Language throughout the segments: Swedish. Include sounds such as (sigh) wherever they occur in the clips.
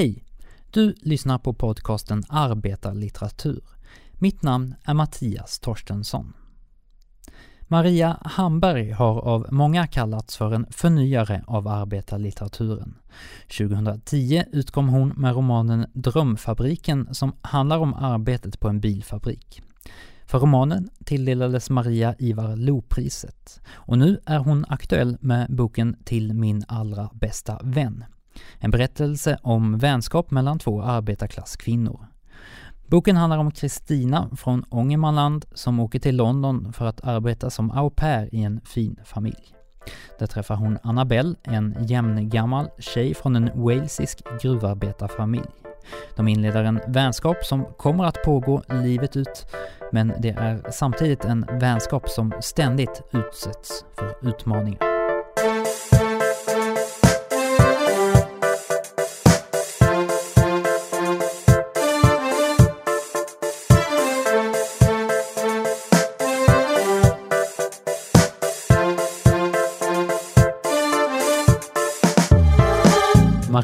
Hej! Du lyssnar på podcasten Arbetarlitteratur. Mitt namn är Mattias Torstensson. Maria Hamberg har av många kallats för en förnyare av arbetarlitteraturen. 2010 utkom hon med romanen Drömfabriken som handlar om arbetet på en bilfabrik. För romanen tilldelades Maria Ivar Lo-priset och nu är hon aktuell med boken Till min allra bästa vän. En berättelse om vänskap mellan två arbetarklasskvinnor. Boken handlar om Kristina från Ångermanland som åker till London för att arbeta som au pair i en fin familj. Där träffar hon Annabelle, en jämngammal tjej från en walesisk gruvarbetarfamilj. De inleder en vänskap som kommer att pågå livet ut, men det är samtidigt en vänskap som ständigt utsätts för utmaningar.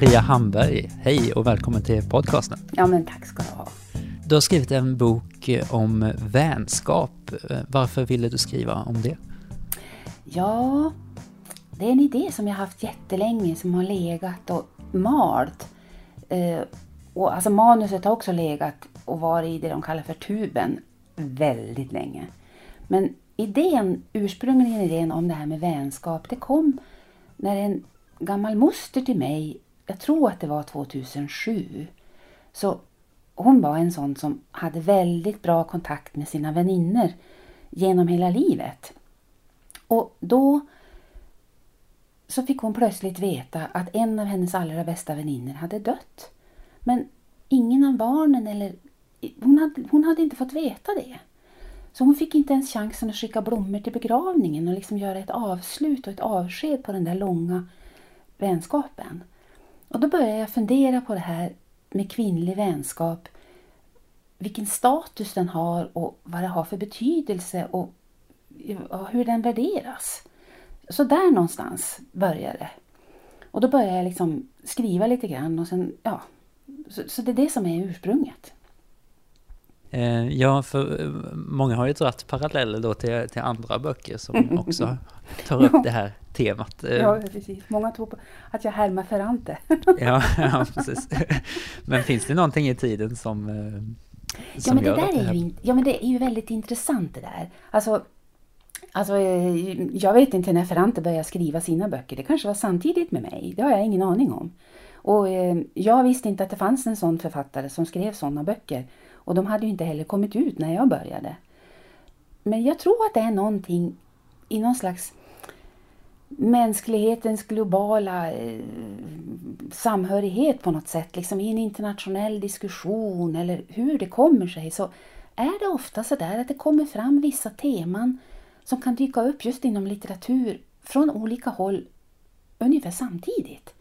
Maria Hamberg, hej och välkommen till podcasten. Ja, men tack ska du ha. Du har skrivit en bok om vänskap. Varför ville du skriva om det? Ja, det är en idé som jag haft jättelänge som har legat och malt. Eh, och alltså manuset har också legat och varit i det de kallar för tuben väldigt länge. Men idén, ursprungligen idén om det här med vänskap, det kom när en gammal moster till mig jag tror att det var 2007. Så hon var en sån som hade väldigt bra kontakt med sina vänner genom hela livet. Och då så fick hon plötsligt veta att en av hennes allra bästa vänner hade dött. Men ingen av barnen eller hon hade, hon hade inte fått veta det. Så hon fick inte ens chansen att skicka blommor till begravningen och liksom göra ett avslut och ett avsked på den där långa vänskapen. Och då började jag fundera på det här med kvinnlig vänskap. Vilken status den har och vad det har för betydelse och hur den värderas. Så där någonstans började det. Och då började jag liksom skriva lite grann och sen, ja. Så, så det är det som är ursprunget. Eh, ja, för eh, många har ju dragit paralleller då till, till andra böcker som (laughs) också tar upp det här temat. Eh, ja, precis. Många tror på att jag härmar Ferrante. (laughs) ja, ja, precis. (laughs) Men finns det någonting i tiden som, som ja, men det där det är ju, ja, men det är ju väldigt intressant det där. Alltså, alltså, jag vet inte när Ferrante började skriva sina böcker. Det kanske var samtidigt med mig. Det har jag ingen aning om. Och jag visste inte att det fanns en sån författare som skrev sådana böcker. Och de hade ju inte heller kommit ut när jag började. Men jag tror att det är någonting i någon slags mänsklighetens globala eh, samhörighet på något sätt, liksom i en internationell diskussion eller hur det kommer sig, så är det ofta så där att det kommer fram vissa teman som kan dyka upp just inom litteratur från olika håll ungefär samtidigt.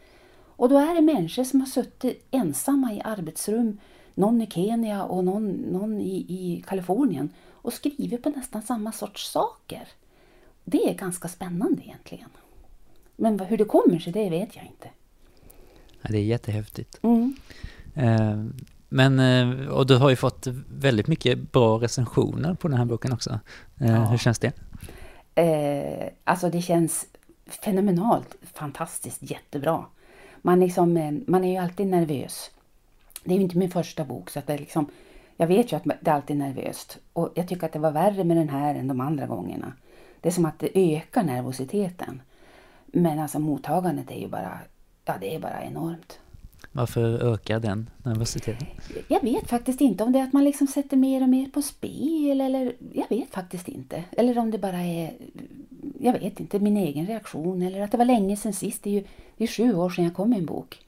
Och då är det människor som har suttit ensamma i arbetsrum någon i Kenya och någon, någon i, i Kalifornien och skriver på nästan samma sorts saker. Det är ganska spännande egentligen. Men hur det kommer sig, det vet jag inte. Ja, det är jättehäftigt. Mm. Eh, men, eh, och du har ju fått väldigt mycket bra recensioner på den här boken också. Eh, ja. Hur känns det? Eh, alltså det känns fenomenalt, fantastiskt, jättebra. Man, liksom, man är ju alltid nervös det är ju inte min första bok så att det är liksom, jag vet ju att det alltid är nervöst. Och jag tycker att det var värre med den här än de andra gångerna. Det är som att det ökar nervositeten. Men alltså mottagandet är ju bara, ja det är bara enormt. Varför ökar den nervositeten? Jag vet faktiskt inte om det är att man liksom sätter mer och mer på spel eller jag vet faktiskt inte. Eller om det bara är, jag vet inte, min egen reaktion eller att det var länge sedan sist. Det är ju det är sju år sedan jag kom med en bok.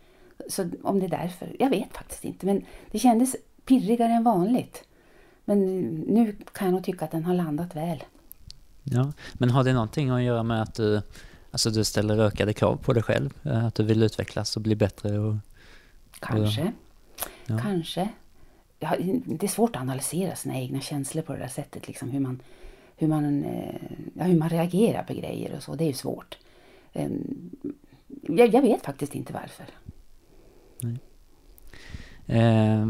Så om det är därför, jag vet faktiskt inte. Men det kändes pirrigare än vanligt. Men nu kan jag nog tycka att den har landat väl. Ja, men har det någonting att göra med att du, alltså du ställer ökade krav på dig själv? Att du vill utvecklas och bli bättre? Och, Kanske. Och, ja. Kanske. Ja, det är svårt att analysera sina egna känslor på det där sättet. Liksom hur, man, hur, man, eh, ja, hur man reagerar på grejer och så. Det är ju svårt. Ehm, jag, jag vet faktiskt inte varför. Nej. Eh,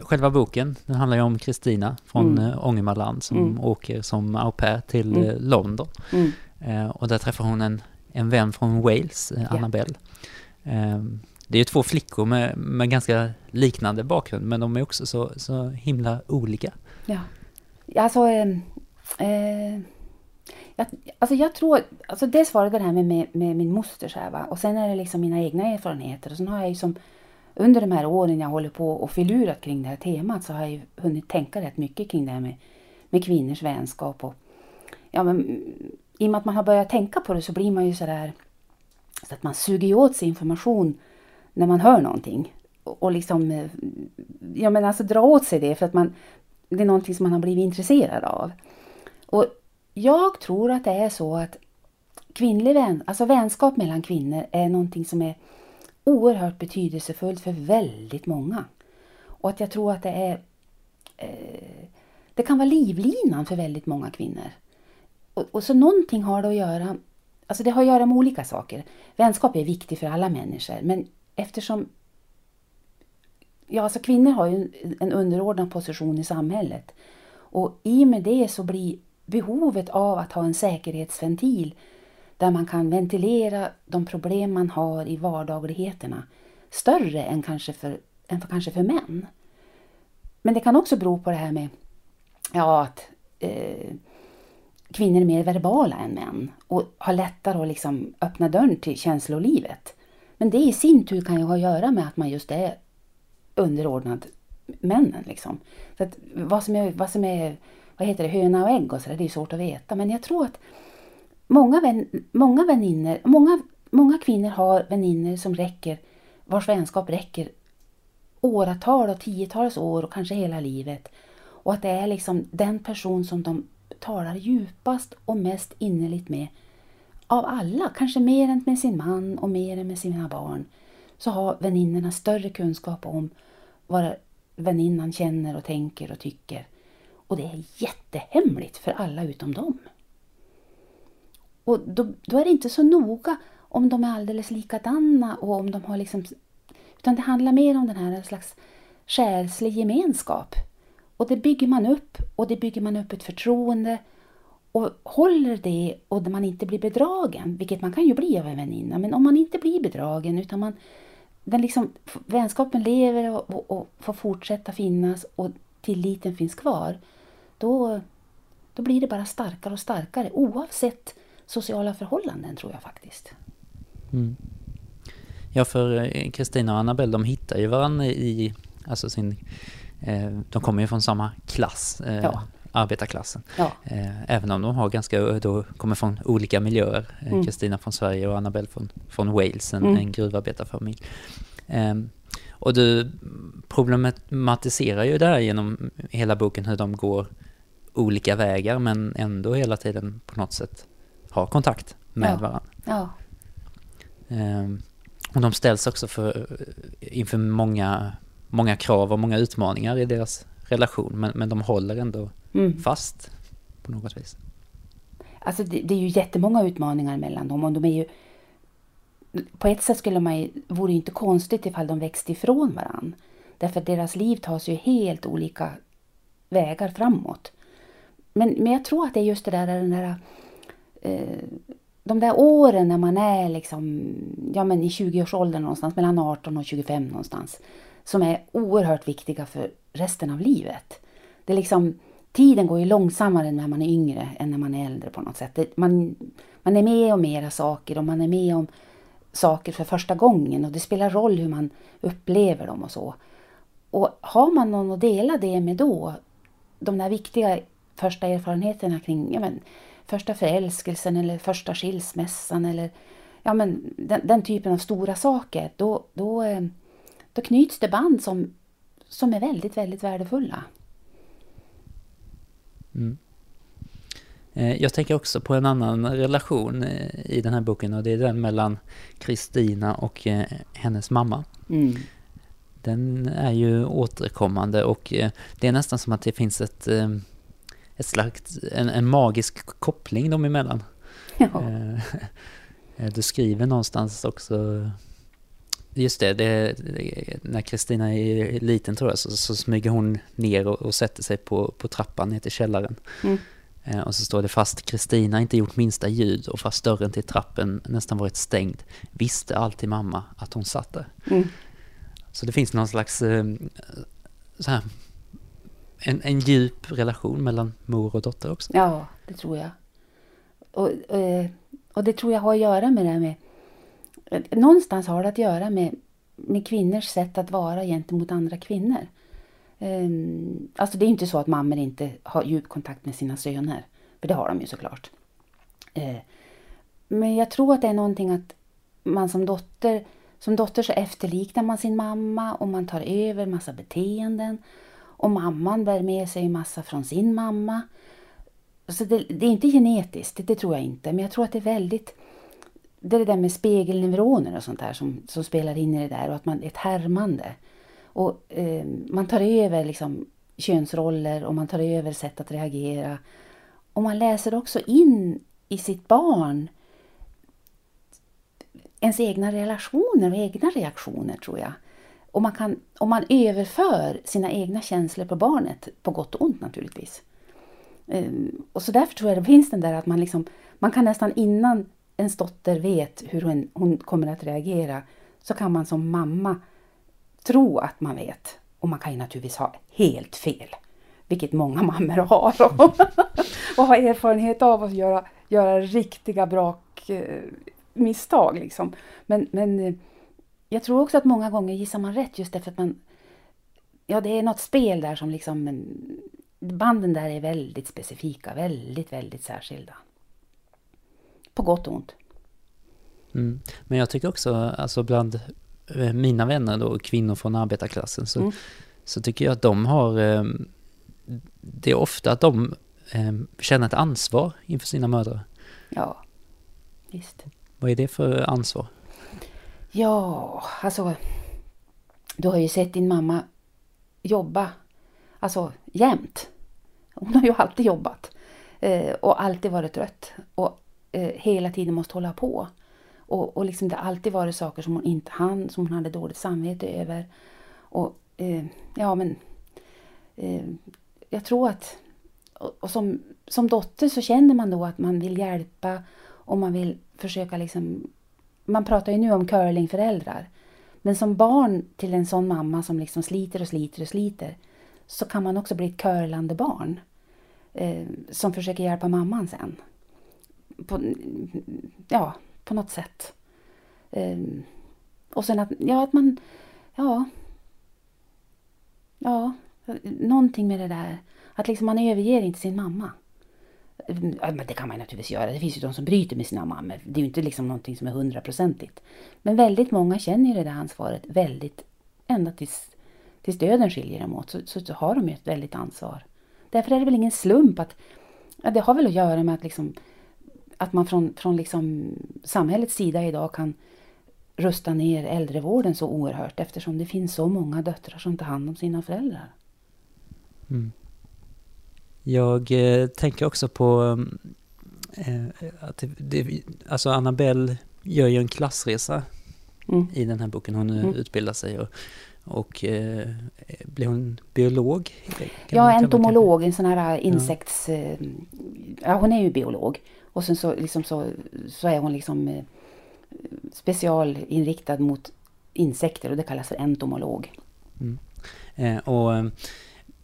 själva boken, den handlar ju om Kristina från Mm. mm. Ångermanland som Mm. åker som au pair till Mm. eh, London. Mm. Eh, och där träffar hon en, en vän från Wales, eh. Annabelle. Eh, det är ju två flickor med, med ganska liknande bakgrund men de är också så, så himla olika. Ja. Alltså, eh, eh, jag, alltså jag tror, alltså dels var det det här med, med, med min moster så här, va? och sen är det liksom mina egna erfarenheter och sen har jag ju som under de här åren jag håller på och filurat kring det här temat så har jag ju hunnit tänka rätt mycket kring det här med, med kvinnors vänskap och ja men i och med att man har börjat tänka på det så blir man ju sådär så att man suger ju åt sig information när man hör någonting och, och liksom ja men alltså dra åt sig det för att man det är någonting som man har blivit intresserad av. Och jag tror att det är så att kvinnlig vän, alltså vänskap mellan kvinnor är någonting som är oerhört betydelsefullt för väldigt många. Och att jag tror att det är eh, det kan vara livlinan för väldigt många kvinnor. Och, och så någonting har det att göra, alltså det har att göra med olika saker. Vänskap är viktig för alla människor men eftersom Ja, alltså kvinnor har ju en, en underordnad position i samhället. Och i och med det så blir behovet av att ha en säkerhetsventil där man kan ventilera de problem man har i vardagligheterna större än kanske för, än för, kanske för män. Men det kan också bero på det här med ja, att eh, kvinnor är mer verbala än män och har lättare att liksom öppna dörren till känslolivet. Men det i sin tur kan ju ha att göra med att man just är underordnad männen. Liksom. Så att vad, som är, vad som är vad heter det, höna och ägg och sådär, det är svårt att veta. Men jag tror att många, vän, många vänner, många, många kvinnor har vänner som räcker, vars vänskap räcker åratal och tiotals år och kanske hela livet. Och att det är liksom den person som de talar djupast och mest innerligt med av alla, kanske mer än med sin man och mer än med sina barn, så har väninnorna större kunskap om vad väninnan känner och tänker och tycker. Och det är jättehemligt för alla utom dem. Och då, då är det inte så noga om de är alldeles likadana och om de har liksom... Utan det handlar mer om den här slags själslig gemenskap. Och det bygger man upp och det bygger man upp ett förtroende. Och håller det och man inte blir bedragen, vilket man kan ju bli av en väninna, men om man inte blir bedragen utan man den liksom, vänskapen lever och, och, och får fortsätta finnas och tilliten finns kvar, då, då blir det bara starkare och starkare oavsett sociala förhållanden tror jag faktiskt. Mm. Ja, för Kristina och Annabelle, de hittar ju varandra i, alltså sin, eh, de kommer ju från samma klass, eh, Ja. arbetarklassen. Ja, Eh, även om de har ganska, då kommer från olika miljöer. Eh, Mm. Kristina från Sverige och Annabelle från, från Wales, en, Mm. en gruvarbetarfamilj. Ehm, och du problematiserar ju det här genom hela boken hur de går olika vägar men ändå hela tiden på något sätt har kontakt med Ja. varandra. ja, Ehm, och de ställs också för, inför många, många krav och många utmaningar i deras relation men, men de håller ändå mm. fast på något vis. Alltså det, det är ju jättemånga utmaningar mellan dem och de är ju på ett sätt skulle man ju, vore det inte konstigt ifall de växte ifrån varann. Därför att deras liv tas ju helt olika vägar framåt. Men, men jag tror att det är just det där, den där eh, de där åren när man är liksom, ja men i 20-årsåldern någonstans, mellan 18 och 25 någonstans, som är oerhört viktiga för resten av livet. Det är liksom, tiden går ju långsammare när man är yngre än när man är äldre på något sätt. Det, man, man är med om mera saker och man är med om saker för första gången och det spelar roll hur man upplever dem och så. Och har man någon att dela det med då, de där viktiga första erfarenheterna kring ja, men, första förälskelsen eller första skilsmässan eller ja, men, den, den typen av stora saker, då, då, eh, då knyts det band som, som är väldigt, väldigt värdefulla. Mm. Eh, Jag tänker också på en annan relation eh, i den här boken och det är den mellan Kristina och hennes mamma. Mm. Den är ju återkommande och det är nästan som att det finns ett, ett slags, en, en magisk koppling dem emellan. Ja. (laughs) Eh, Du skriver någonstans också Just det, det, det när Kristina är liten tror jag så, så smyger hon ner och, och, sätter sig på, på trappan ner till källaren. Mm. Eh, och så står det fast Kristina inte gjort minsta ljud och fast dörren till trappen nästan varit stängd visste alltid mamma att hon satt där. Mm. Så det finns någon slags eh, så här, en, en djup relation mellan mor och dotter också. Ja, det tror jag. Och, eh, och det tror jag har att göra med det här med... Eh, någonstans har det att göra med, med kvinnors sätt att vara gentemot andra kvinnor. Ehm, alltså det är inte så att mammor inte har djup kontakt med sina söner. För det har de ju såklart. Eh, men jag tror att det är någonting att man som dotter, som dotter så efterliknar man sin mamma och man tar över massa beteenden. Och mamman bär med sig massa från sin mamma. Så det, det är inte genetiskt, det, det, tror jag inte. Men jag tror att det är väldigt... Det är det där med spegelneuroner och sånt där som, som spelar in i det där och att man är ett härmande. Och eh, man tar över liksom könsroller och man tar över sätt att reagera. Och man läser också in i sitt barn ens egna relationer och egna reaktioner tror jag. Och man, kan, om man överför sina egna känslor på barnet, på gott och ont naturligtvis. Ehm, och så därför tror jag det finns den där att man liksom, man kan nästan innan ens dotter vet hur hon, hon kommer att reagera, så kan man som mamma tro att man vet. Och man kan ju naturligtvis ha helt fel. Vilket många (laughs) mammor har. (laughs) och har erfarenhet av att göra, göra riktiga brakmisstag. eh, misstag. Liksom. Men, men eh, jag tror också att många gånger gissar man rätt just därför att man... Ja, det är något spel där som liksom... Banden där är väldigt specifika, väldigt, väldigt särskilda. På gott och ont. Mm. Men jag tycker också, alltså bland Eh, mina vänner då, kvinnor från arbetarklassen, så, mm. så tycker jag att de har... Eh, det är ofta att de eh, känner ett ansvar inför sina mödrar. Ja, visst. Vad är det för ansvar? Ja, alltså... Du har ju sett din mamma jobba, alltså jämt. Hon har ju alltid jobbat. Eh, och alltid varit trött. Och eh, hela tiden måste hålla på. Och, och liksom det har alltid varit saker som hon inte hann, som hon hade dåligt samvete över. Och eh, ja men eh, jag tror att och, och som, som dotter så känner man då att man vill hjälpa och man vill försöka liksom man pratar ju nu om curlingföräldrar. Men som barn till en sån mamma som liksom sliter och sliter och sliter så kan man också bli ett curlande barn. Eh, som försöker hjälpa mamman sen. På, ja, på något sätt. Eh, och sen att, ja, att man, ja, ja, någonting med det där. Att liksom man överger inte sin mamma. Ja, men det kan man naturligtvis göra. Det finns ju de som bryter med sina mammor. Det är ju inte liksom någonting som är hundraprocentigt. Men väldigt många känner ju det där ansvaret väldigt, ända tills, tills döden skiljer dem åt, så, så, så har de ju ett väldigt ansvar. Därför är det väl ingen slump att, ja, det har väl att göra med att liksom att man från, från liksom samhällets sida idag kan rusta ner äldrevården så oerhört eftersom det finns så många döttrar som tar hand om sina föräldrar. Mm. Jag eh, tänker också på eh, att det, det, alltså Annabelle gör ju en klassresa mm. i den här boken. Hon mm. utbildar sig och, och eh, blir hon biolog? ja, entomolog, en sån här insekts... Ja. Eh, ja, hon är ju biolog. Och sen så, liksom så, så är hon liksom eh, specialinriktad mot insekter och det kallas för entomolog. Mm. Eh, och, eh,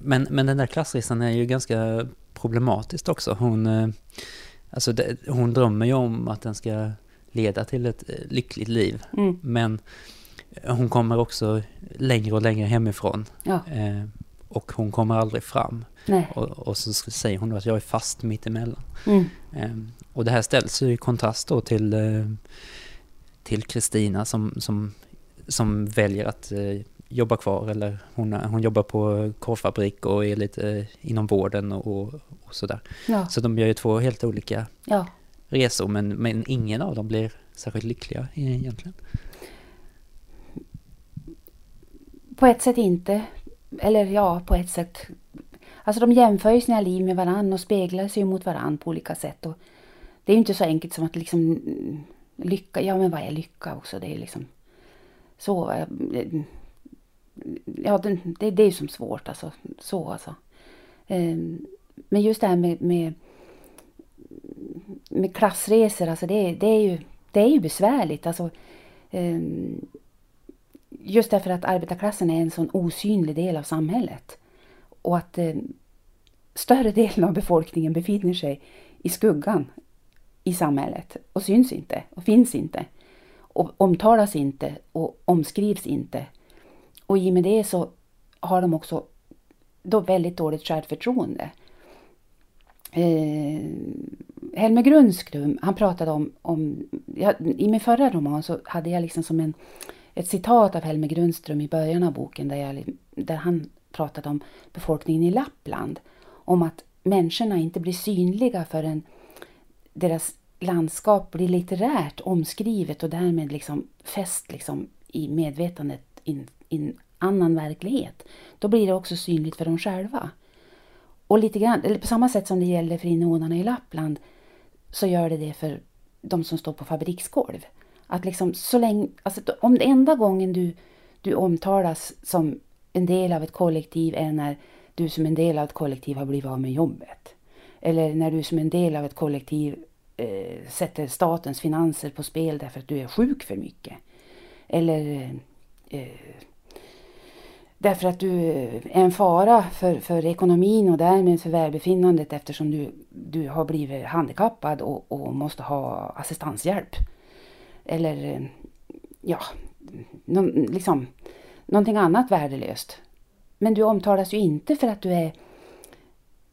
men, men den där klassresan är ju ganska problematiskt också. Hon, eh, alltså det, hon drömmer ju om att den ska leda till ett eh, lyckligt liv. Mm. Men hon kommer också längre och längre hemifrån. Ja. Eh, och hon kommer aldrig fram. Och, och, så säger hon att jag är fast mitt emellan. Mm. Och det här ställs i kontrast då till till Kristina som, som, som väljer att uh, jobba kvar eller hon, hon jobbar på korvfabrik och är lite uh, inom vården och, och sådär. Ja. Så de gör ju två helt olika ja. resor men, men ingen av dem blir särskilt lyckliga egentligen. På ett sätt inte. Eller ja, på ett sätt. Alltså de jämför ju sina liv med varann och speglar sig mot varann på olika sätt. Och det är ju inte så enkelt som att liksom lycka, ja men vad är lycka också? Det är liksom Så, eh, ja, det, det, är ju som svårt alltså. Så alltså. Ehm, men just det här med, med, med klassresor, alltså det, det, är ju, det är ju besvärligt. Alltså, ehm, just därför att arbetarklassen är en sån osynlig del av samhället. Och att eh, större (laughs) delen av befolkningen befinner sig i skuggan i samhället och syns inte och finns inte och omtalas inte och omskrivs inte. Och i och med det så har de också då väldigt dåligt självförtroende. Eh, Helmer Grundskrum, han pratade om, om ja, i min förra roman så hade jag liksom som en, ett citat av Helmer Grundström i början av boken där, jag, där han pratade om befolkningen i Lappland. Om att människorna inte blir synliga förrän deras landskap blir litterärt omskrivet och därmed liksom fäst liksom i medvetandet i en annan verklighet. Då blir det också synligt för dem själva. Och lite grann, eller på samma sätt som det gäller för invånarna i Lappland så gör det det för de som står på fabriksgolv. Att liksom så länge, alltså om det enda gången du, du omtalas som en del av ett kollektiv är när du som en del av ett kollektiv har blivit av med jobbet. Eller när du som en del av ett kollektiv eh, sätter statens finanser på spel därför att du är sjuk för mycket. Eller eh, därför att du är en fara för, för ekonomin och därmed för välbefinnandet eftersom du, du har blivit handikappad och, och måste ha assistanshjälp. Eller ja, någon, liksom, någonting annat värdelöst. Men du omtalas ju inte för att du är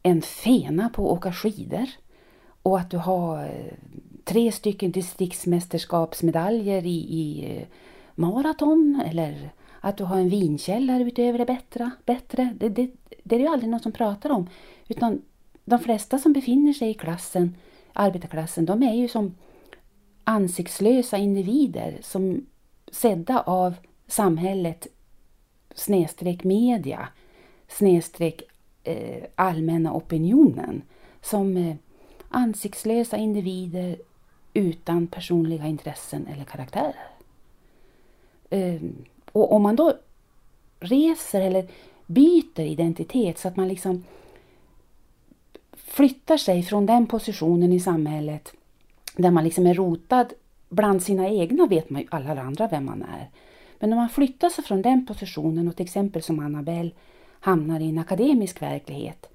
en fena på att åka skidor och att du har eh, tre stycken distriktsmästerskapsmedaljer i, i eh, maraton eller att du har en vinkällare utöver det bättre. bättre. Det, det, det är ju aldrig någon som pratar om. Utan de flesta som befinner sig i klassen, arbetarklassen, de är ju som ansiktslösa individer som sedda av samhället snedstreck media, snedstreck eh, allmänna opinionen som eh, ansiktslösa individer utan personliga intressen eller karaktärer. Eh, och om man då reser eller byter identitet så att man liksom flyttar sig från den positionen i samhället där man liksom är rotad bland sina egna vet man ju alla andra vem man är. Men om man flyttar sig från den positionen och till exempel som Annabelle hamnar i en akademisk verklighet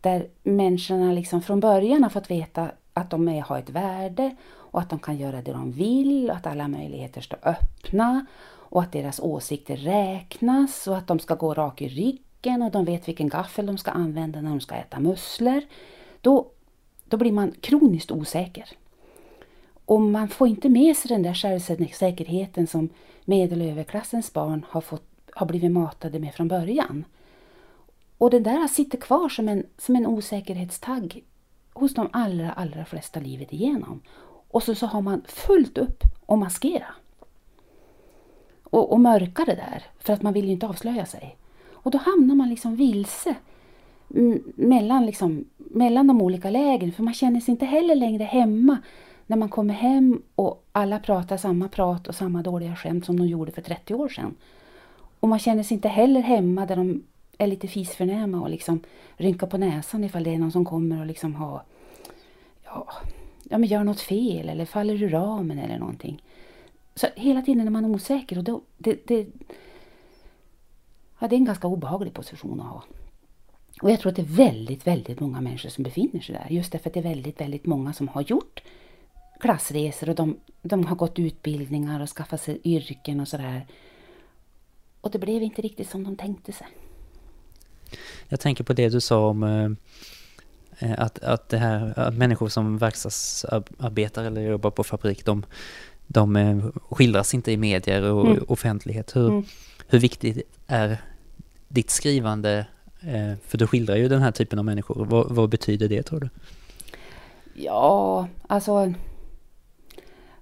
där människorna liksom från början har fått veta att de är, har ett värde och att de kan göra det de vill och att alla möjligheter står öppna och att deras åsikter räknas och att de ska gå rak i ryggen och de vet vilken gaffel de ska använda när de ska äta musslor. Då, då blir man kroniskt osäker. Och man får inte med sig den där självsäkerheten som medelöverklassens barn har, fått, har blivit matade med från början. Och den där sitter kvar som en, som en osäkerhetstagg hos de allra, allra flesta livet igenom. Och så, så har man fullt upp att maskera. Och, och mörka det där, för att man vill ju inte avslöja sig. Och då hamnar man liksom vilse mm, mellan, liksom, mellan de olika lägren, för man känner sig inte heller längre hemma när man kommer hem och alla pratar samma prat och samma dåliga skämt som de gjorde för 30 år sedan. Och man känner sig inte heller hemma där de är lite fisförnäma och liksom rynkar på näsan ifall det är någon som kommer och liksom har, ja, ja men gör något fel eller faller ur ramen eller någonting. Så hela tiden är man osäker och då, det, det, ja, det är en ganska obehaglig position att ha. Och jag tror att det är väldigt, väldigt många människor som befinner sig där. Just därför att det är väldigt, väldigt många som har gjort klassresor och de, de har gått utbildningar och skaffat sig yrken och sådär. Och det blev inte riktigt som de tänkte sig. Jag tänker på det du sa om eh, eh att, att, det här, att människor som verkstadsarbetare eller jobbar på fabrik, de, de eh, skildras inte i medier och mm. offentlighet. Hur, mm. hur viktigt är ditt skrivande, eh, för du skildrar ju den här typen av människor, vad, vad betyder det tror du? Ja, alltså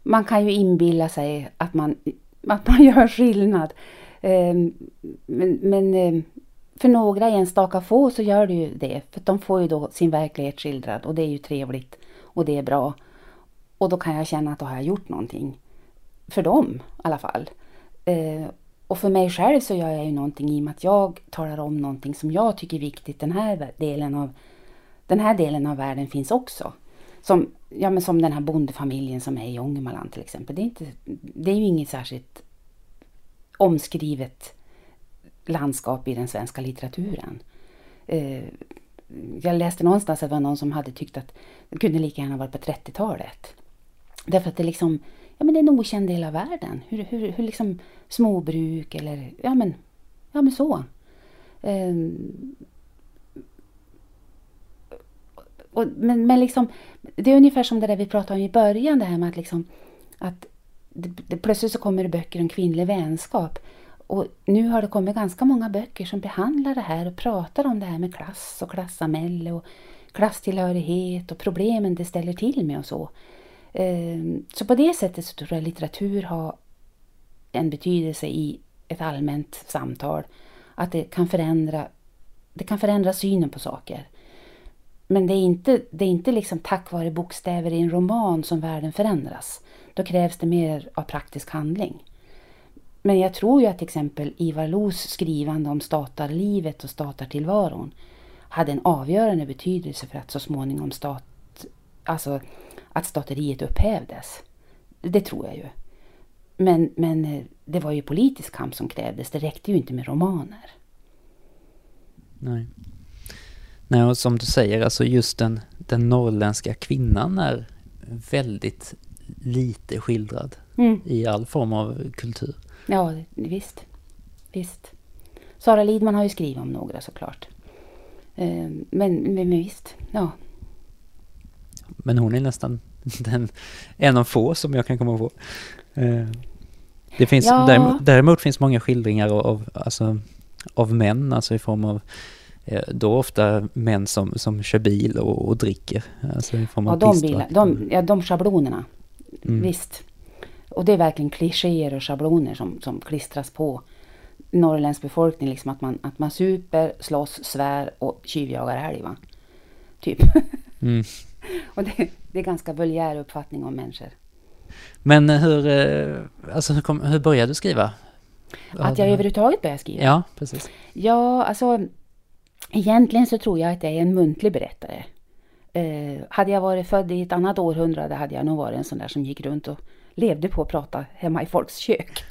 man kan ju inbilla sig att man, att man (laughs) gör skillnad. Ehm, men, men ehm, för några enstaka få så gör det ju det. För de får ju då sin verklighet skildrad och det är ju trevligt och det är bra. Och då kan jag känna att då har jag gjort någonting. För dem i alla fall. Eh, och för mig själv så gör jag ju någonting i och med att jag talar om någonting som jag tycker är viktigt. Den här delen av, den här delen av världen finns också. Som, ja, men som den här bondefamiljen som är i Ångermanland till exempel. Det är, inte, det är ju inget särskilt omskrivet landskap i den svenska litteraturen. Eh, jag läste någonstans att det var någon som hade tyckt att det kunde lika gärna varit på 30-talet. Därför att det liksom, ja men det är en okänd del av världen. Hur, hur, hur liksom småbruk eller, ja men, ja men så. Um, och, men, men liksom, det är ungefär som det där vi pratade om i början, det här med att liksom, att det, det, plötsligt så kommer det böcker om kvinnlig vänskap. Och nu har det kommit ganska många böcker som behandlar det här och pratar om det här med klass och klassamhälle och klasstillhörighet och problemen det ställer till med och så. Ehm, så på det sättet så tror jag litteratur har en betydelse i ett allmänt samtal. Att det kan förändra, det kan förändra synen på saker. Men det är, inte, det är inte liksom tack vare bokstäver i en roman som världen förändras. Då krävs det mer av praktisk handling. Men jag tror ju att till exempel Ivar Los skrivande om statarlivet och statartillvaron hade en avgörande betydelse för att så småningom stat, alltså att stateriet upphävdes. Det tror jag ju. Men, men eh, det var ju politisk kamp som krävdes. Det räckte ju inte med romaner. Nej. Nej, och som du säger, alltså just den, den norrländska kvinnan är väldigt lite skildrad mm. i all form av kultur. Ja, visst. Visst. Sara Lidman har ju skrivit om några såklart. Eh, men, men, men visst, ja. Men hon är nästan (laughs) den, en av få som jag kan komma på. Eh, det finns, ja. däremot, däremot finns många skildringar av, alltså, av män, alltså i form av eh, då ofta män som, som kör bil och, och dricker. Alltså i form av ja, de, bilar, de, ja, de schablonerna. Mm. Visst. Och det är verkligen klichéer och schabloner som, som klistras på norrländsk befolkning. Liksom att, man, att man super, slåss, svär och tjuvjagar älg. Typ. Mm. (laughs) och det, det är ganska vulgär uppfattning om människor. Men hur, eh, alltså hur, kom, hur började du skriva? Att jag överhuvudtaget började skriva? Ja, precis. Ja, alltså egentligen så tror jag att jag är en muntlig berättare. Eh, hade jag varit född i ett annat århundrade hade jag nog varit en sån där som gick runt och levde på att prata hemma i folks kök. (laughs)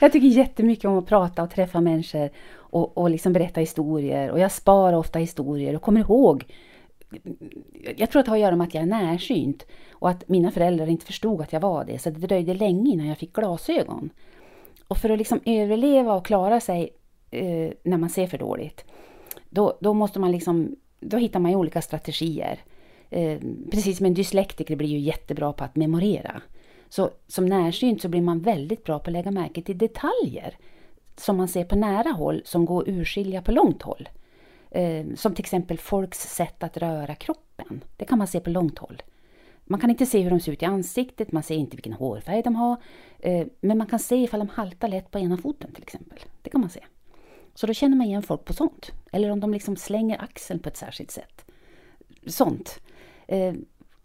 jag tycker jättemycket om att prata och träffa människor och, och liksom berätta historier. Och jag sparar ofta historier och kommer ihåg. Jag tror att det har att göra med att jag är närsynt och att mina föräldrar inte förstod att jag var det. Så det dröjde länge innan jag fick glasögon. Och för att liksom överleva och klara sig eh, när man ser för dåligt, då, då måste man liksom, då hittar man ju olika strategier. Eh, precis som en dyslektiker blir ju jättebra på att memorera. Så som närsynt så blir man väldigt bra på att lägga märke till detaljer som man ser på nära håll som går att urskilja på långt håll. Eh, som till exempel folks sätt att röra kroppen. Det kan man se på långt håll. Man kan inte se hur de ser ut i ansiktet, man ser inte vilken hårfärg de har. Eh, men man kan se ifall de haltar lätt på ena foten till exempel. Det kan man se. Så då känner man igen folk på sånt. Eller om de liksom slänger axeln på ett särskilt sätt. Sånt. Eh,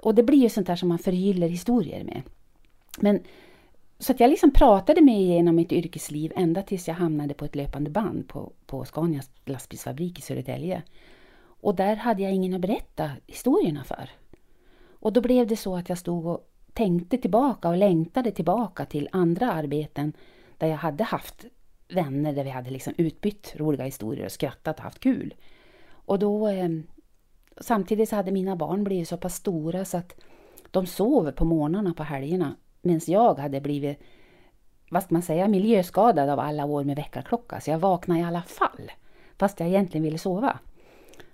och det blir ju sånt där som man förgyller historier med. Men, så att jag liksom pratade mig igenom mitt yrkesliv ända tills jag hamnade på ett löpande band på, på Scanias lastbilsfabrik i Södertälje. Och där hade jag ingen att berätta historierna för. Och då blev det så att jag stod och tänkte tillbaka och längtade tillbaka till andra arbeten där jag hade haft vänner, där vi hade liksom utbytt roliga historier och skrattat och haft kul. Och då eh, Samtidigt så hade mina barn blivit så pass stora så att de sov på morgnarna på helgerna medan jag hade blivit, vad ska man säga, miljöskadad av alla år med väckarklocka. Så jag vaknade i alla fall, fast jag egentligen ville sova.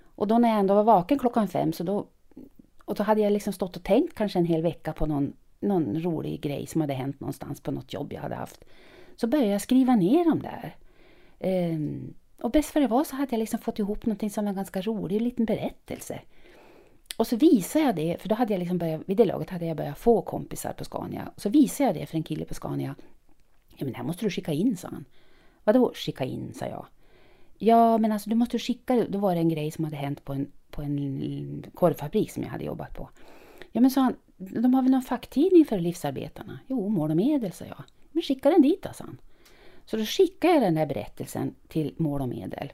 Och då när jag ändå var vaken klockan fem så då, och då hade jag liksom stått och tänkt kanske en hel vecka på någon, någon rolig grej som hade hänt någonstans på något jobb jag hade haft. Så började jag skriva ner dem där. Ehm, och bäst för det var så hade jag liksom fått ihop någonting som var ganska rolig, en liten berättelse. Och så visade jag det, för då hade jag liksom börjat, vid det laget hade jag börjat få kompisar på Scania. Så visade jag det för en kille på Scania. Ja men det här måste du skicka in, sa han. Vadå skicka in, sa jag. Ja men alltså du måste skicka, då var det en grej som hade hänt på en, på en korvfabrik som jag hade jobbat på. Ja men sa han, de har väl någon facktidning för livsarbetarna? Jo, Mål och Medel, sa jag. Men Men skicka den dit då, sa han. Så då skickade jag den där berättelsen till Mål och Medel.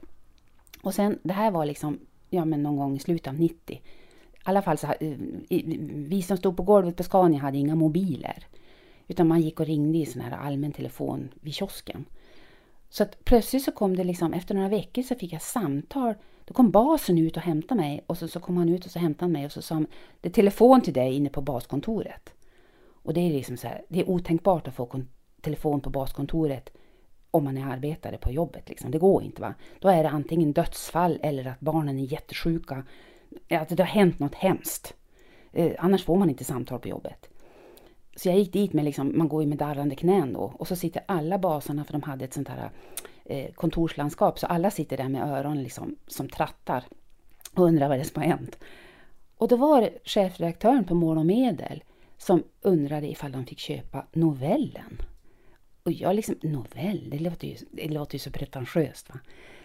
Och sen, det här var liksom, ja men någon gång i slutet av 90. I alla fall så, vi som stod på golvet på Scania hade inga mobiler. Utan man gick och ringde i sån här allmän telefon vid kiosken. Så att plötsligt så kom det liksom, efter några veckor så fick jag samtal. Då kom basen ut och hämtade mig och så, så kom han ut och så hämtade han mig och så sa han, det är telefon till dig inne på baskontoret. Och det är liksom så här, det är otänkbart att få telefon på baskontoret om man är arbetare på jobbet. Liksom. Det går inte. va. Då är det antingen dödsfall eller att barnen är jättesjuka. Eh, att det har hänt något hemskt. Eh, annars får man inte samtal på jobbet. Så jag gick dit med, liksom, man går ju med darrande knän då. Och så sitter alla basarna, för de hade ett sånt här eh, kontorslandskap, så alla sitter där med öron liksom, som trattar och undrar vad det är som har hänt. Och då var det chefredaktören på Mål och Medel som undrade ifall de fick köpa novellen. Och jag liksom, novell, det låter ju, det låter ju så pretentiöst. Va?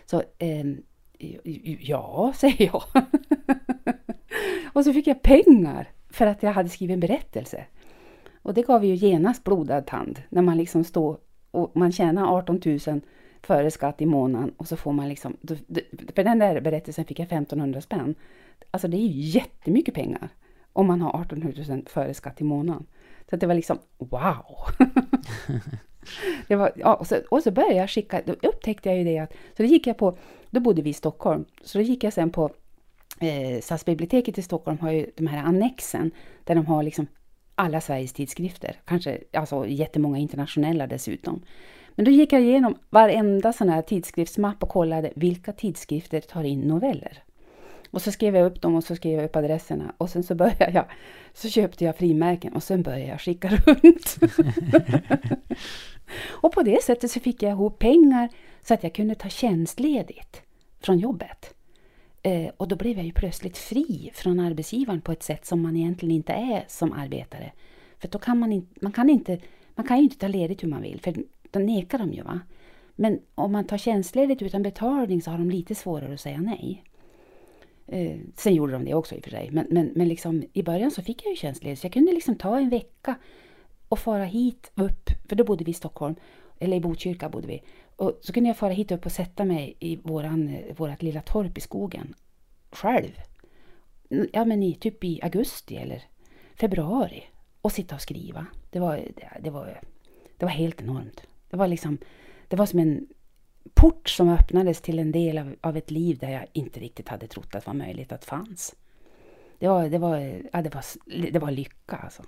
Så, eh, ja, säger jag. (laughs) och så fick jag pengar för att jag hade skrivit en berättelse. Och det gav ju genast blodad tand när man liksom står och man tjänar 18 000 före skatt i månaden och så får man liksom, för den där berättelsen fick jag 1500 spänn. Alltså det är ju jättemycket pengar om man har 18 000 före skatt i månaden. Så det var liksom wow! (laughs) det var, ja, och, så, och så började jag skicka, då upptäckte jag ju det att, så då gick jag på, då bodde vi i Stockholm, så då gick jag sen på eh, Stadsbiblioteket i Stockholm har ju de här annexen där de har liksom alla Sveriges tidskrifter, kanske alltså jättemånga internationella dessutom. Men då gick jag igenom varenda sån här tidskriftsmapp och kollade vilka tidskrifter tar in noveller. Och så skrev jag upp dem och så skrev jag upp adresserna och sen så började jag, så köpte jag frimärken och sen började jag skicka (laughs) runt. och på det sättet så fick jag ihop pengar så att jag kunde ta tjänstledigt från jobbet. Eh, och då blev jag ju plötsligt fri från arbetsgivaren på ett sätt som man egentligen inte är som arbetare. För då kan man, in, man kan inte, man kan ju inte ta ledigt hur man vill, för då nekar de ju. Va? Men om man tar tjänstledigt utan betalning så har de lite svårare att säga nej. Eh, sen gjorde de det också i och för sig. Men, men, men liksom, i början så fick jag ju tjänstledigt. Så jag kunde liksom ta en vecka och fara hit upp. För då bodde vi i Stockholm. Eller i Botkyrka bodde vi. Och så kunde jag fara hit upp och sätta mig i våran, vårat lilla torp i skogen. Själv. Ja men i, typ i augusti eller februari. Och sitta och skriva. Det var, det, det var, det var helt enormt. Det var liksom, det var som en port som öppnades till en del av, av ett liv där jag inte riktigt hade trott att det var möjligt att fanns. Det var, det var, ja, det var, det var lycka alltså.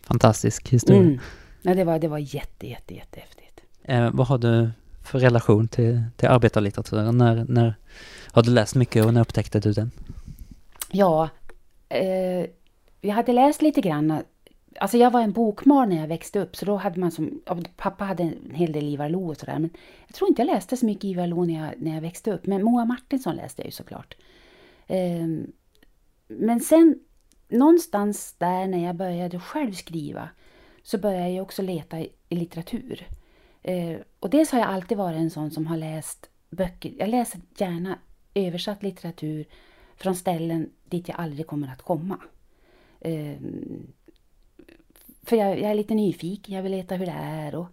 Fantastisk historia. Mm. Ja, det var, det var jätte, jätte, jättehäftigt. Eh, vad har du för relation till, till arbetarlitteraturen? När, när har du läst mycket och när upptäckte du den? Ja, eh, jag hade läst lite grann Alltså jag var en bokmal när jag växte upp, så då hade man som, pappa hade en hel del Ivar Lo och sådär, men jag tror inte jag läste så mycket Ivar Lo när jag, när jag växte upp, men Moa Martinsson läste jag ju såklart. Eh, men sen någonstans där när jag började själv skriva så började jag också leta i, i litteratur. Eh, och dels har jag alltid varit en sån som har läst böcker, jag läser gärna översatt litteratur från ställen dit jag aldrig kommer att komma. Eh, för jag, jag, är lite nyfiken, jag vill veta hur det är. Och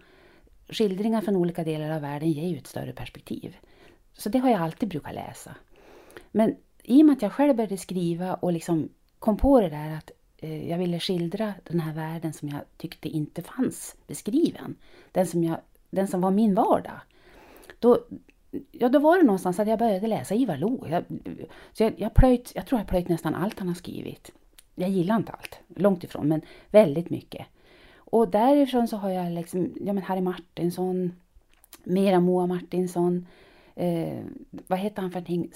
skildringar från olika delar av världen ger ju ett större perspektiv. Så det har jag alltid brukat läsa. Men i och med att jag själv började skriva och liksom kom på det där att eh, jag ville skildra den här världen som jag tyckte inte fanns beskriven. Den som, jag, den som var min vardag. Då, ja, då var det någonstans att jag började läsa Ivar Lo. Jag, så jag, jag, plöjt, jag tror jag plöjt nästan allt han har skrivit jag gillar inte allt, långt ifrån, men väldigt mycket. Och därifrån så har jag liksom, ja men Harry Martinsson, Mera Moa Martinsson, eh, vad heter han för någonting,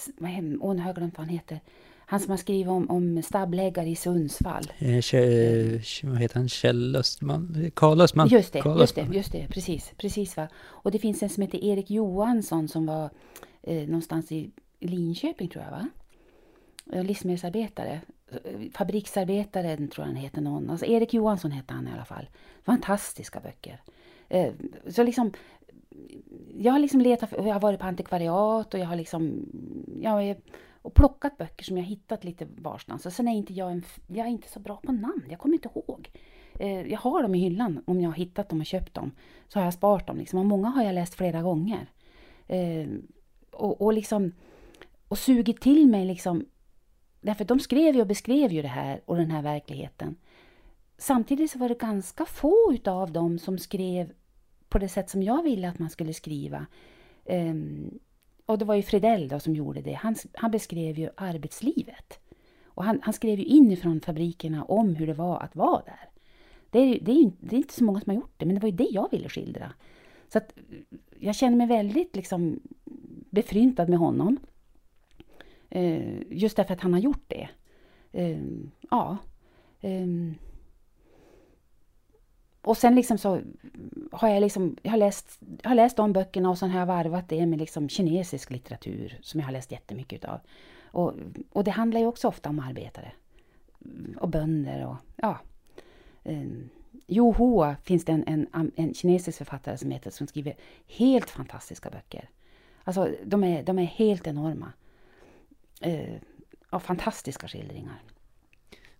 åh oh, nu har jag glömt vad han heter. Han som har skrivit om, om stabbläggare i Sundsvall. Eh, Kjell, vad heter han? Kjell Östman? Karl Östman? Just det, Carl just det, just det, precis, precis va. Och det finns en som heter Erik Johansson som var eh, någonstans i Linköping tror jag va? Livsmedelsarbetare fabriksarbetaren tror jag han heter någon. Alltså Erik Johansson hette han i alla fall. Fantastiska böcker. Eh, så liksom, jag har liksom letat, jag har varit på antikvariat och jag har liksom, jag har och plockat böcker som jag hittat lite varstans. Och sen är inte jag en, jag är inte så bra på namn, jag kommer inte ihåg. Eh, jag har dem i hyllan om jag har hittat dem och köpt dem. Så har jag sparat dem liksom. Och många har jag läst flera gånger. Eh, och, och liksom och sugit till mig liksom. Därför de skrev ju och beskrev ju det här och den här verkligheten. Samtidigt så var det ganska få utav dem som skrev på det sätt som jag ville att man skulle skriva. Um, och det var ju Fridell då som gjorde det. Han, han beskrev ju arbetslivet. Och han, han, skrev ju inifrån fabrikerna om hur det var att vara där. Det är, det, är, det är inte så många som har gjort det, men det var ju det jag ville skildra. Så att jag känner mig väldigt liksom befryntad med honom. Eh, just därför att han har gjort det. Eh, ja. Eh, och sen liksom så har jag, liksom, jag har läst, jag har läst de böckerna och sen har jag varvat det med liksom kinesisk litteratur som jag har läst jättemycket av. Och, och det handlar ju också ofta om arbetare och bönder och ja. Um, Jo Hua finns det en, en, en, kinesisk författare som heter som skriver helt fantastiska böcker. Alltså de är, de är helt enorma. Eh, och fantastiska skildringar.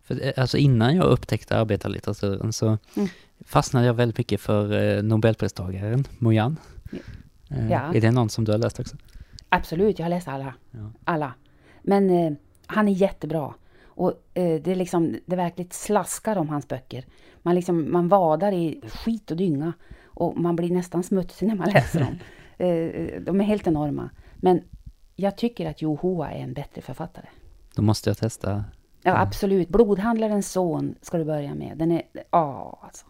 För, eh, alltså innan jag upptäckte arbetarlitteraturen så mm. fastnade jag väldigt mycket för eh, Nobelpristagaren Mojan. Eh, ja. Är det någon som du har läst också? Absolut, jag har läst alla. Ja. Alla. Men eh, han är jättebra. Och eh, det, är liksom, det verkligt slaskar om hans böcker. Man, liksom, man vadar i skit och dynga och man blir nästan smutsig när man läser dem. (laughs) Eh, de är helt enorma. Men jag tycker att Jo Hoa är en bättre författare. Då måste jag testa Ja, absolut. Blodhandlarens son ska du börja med. Den är, ja alltså.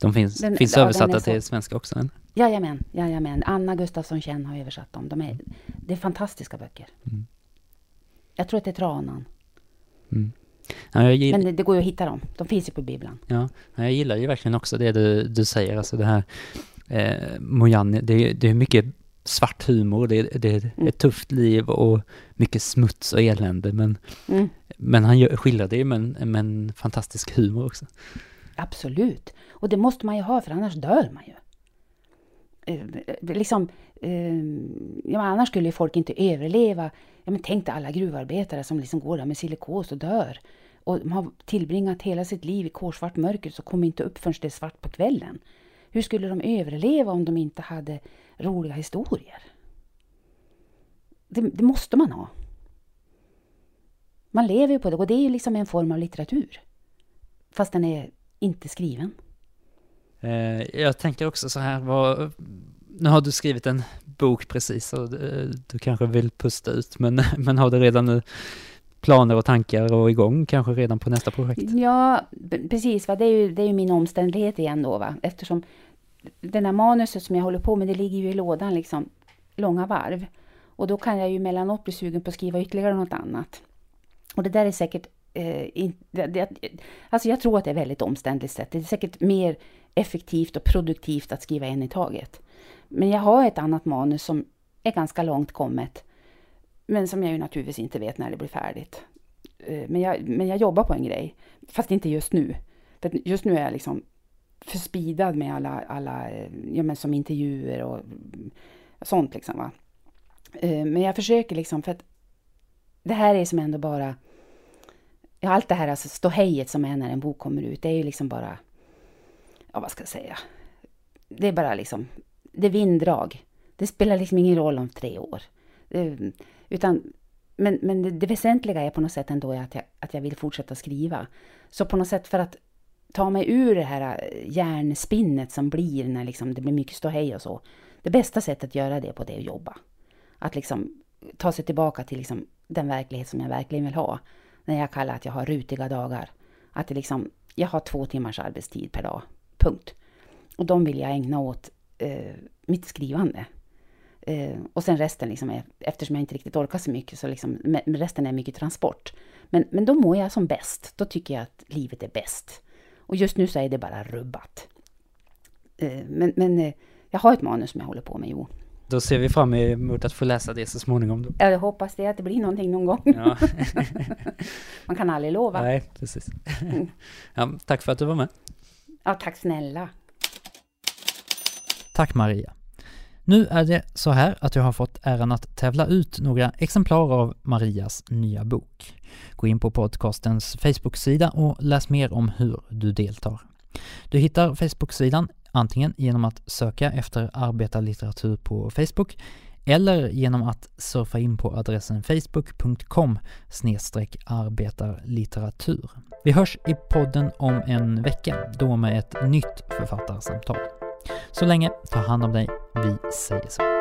De finns, den, finns ja, översatta till svenska också? Eller? Jajamän, jajamän. Anna Gustafsson Känn har översatt dem. De är, det är fantastiska böcker. Mm. Jag tror att det är Tranan. Mm. Ja, Men det, det, går ju att hitta dem. De finns ju på bibblan. Ja, jag gillar ju verkligen också det du, du säger. Alltså det här eh, Mojani, det, det är mycket svart humor, det, det är mm. ett tufft liv och mycket smuts och elände. Men, mm men han skildrar det med en, med en fantastisk humor också. Absolut. Och det måste man ju ha, för annars dör man ju. Eh, eh liksom, eh, ja, annars skulle ju folk inte överleva. Ja, men tänk dig alla gruvarbetare som liksom går där med silikos och dör. Och de har tillbringat hela sitt liv i korsvart mörker så kommer inte upp förrän det är svart på kvällen. Hur skulle de överleva om de inte hade roliga historier? Det, det måste man ha. Man lever ju på det och det är ju liksom en form av litteratur. Fast den är inte skriven. Eh, jag tänker också så här, vad, nu har du skrivit en bok precis och du, du kanske vill pusta ut, men, (laughs) men har du redan nu planer och tankar och igång kanske redan på nästa projekt? Ja, precis. Va? Det, är ju, det är ju min omständighet igen då. Va? Eftersom den här manuset som jag håller på med, det ligger ju i lådan liksom långa varv. Och då kan jag ju mellanåt bli sugen på att skriva ytterligare något annat. Och det där är säkert eh, in, det, det, alltså jag tror att det är väldigt omständligt sätt. Det är säkert mer effektivt och produktivt att skriva en i taget. Men jag har ett annat manus som är ganska långt kommet. Men som jag ju naturligtvis inte vet när det blir färdigt. Eh, men jag, men jag jobbar på en grej. Fast inte just nu. För just nu är jag liksom för speedad med alla, alla eh, ja, men som intervjuer och sånt liksom. Va? Eh, men jag försöker liksom, för att det här är som ändå bara Ja, allt det här alltså ståhejet som är när en bok kommer ut, det är ju liksom bara... Ja, vad ska jag säga? Det är bara liksom... Det är vinddrag. Det spelar liksom ingen roll om tre år. utan, men men det, det, väsentliga är på något sätt ändå att jag, att jag vill fortsätta skriva. Så på något sätt för att ta mig ur det här äh, hjärnspinnet som blir när liksom det blir mycket ståhej och så. Det bästa sättet att göra det på det är att jobba. Att liksom ta sig tillbaka till liksom den verklighet som jag verkligen vill ha när jag kallar att jag har rutiga dagar. Att det liksom, jag har två timmars arbetstid per dag, punkt. Och de vill jag ägna åt eh, mitt skrivande. Eh, och sen resten, liksom är, eftersom jag inte riktigt orkar så mycket, så liksom, resten är mycket transport. Men, men då mår jag som bäst. Då tycker jag att livet är bäst. Och just nu så är det bara rubbat. Eh, men men eh, jag har ett manus som jag håller på med, jo. Då ser vi fram emot att få läsa det så småningom. Då. Ja, jag hoppas det, att det blir någonting någon gång. Ja. (laughs) Man kan aldrig lova. Nej, precis. Ja, tack för att du var med. Ja, tack snälla. Tack Maria. Nu är det så här att jag har fått äran att tävla ut några exemplar av Marias nya bok. Gå in på podcastens Facebook-sida och läs mer om hur du deltar. Du hittar Facebook-sidan antingen genom att söka efter arbetarlitteratur på Facebook eller genom att surfa in på adressen facebook.com arbetarlitteratur. Vi hörs i podden om en vecka, då med ett nytt författarsamtal. Så länge, ta hand om dig. Vi säger så.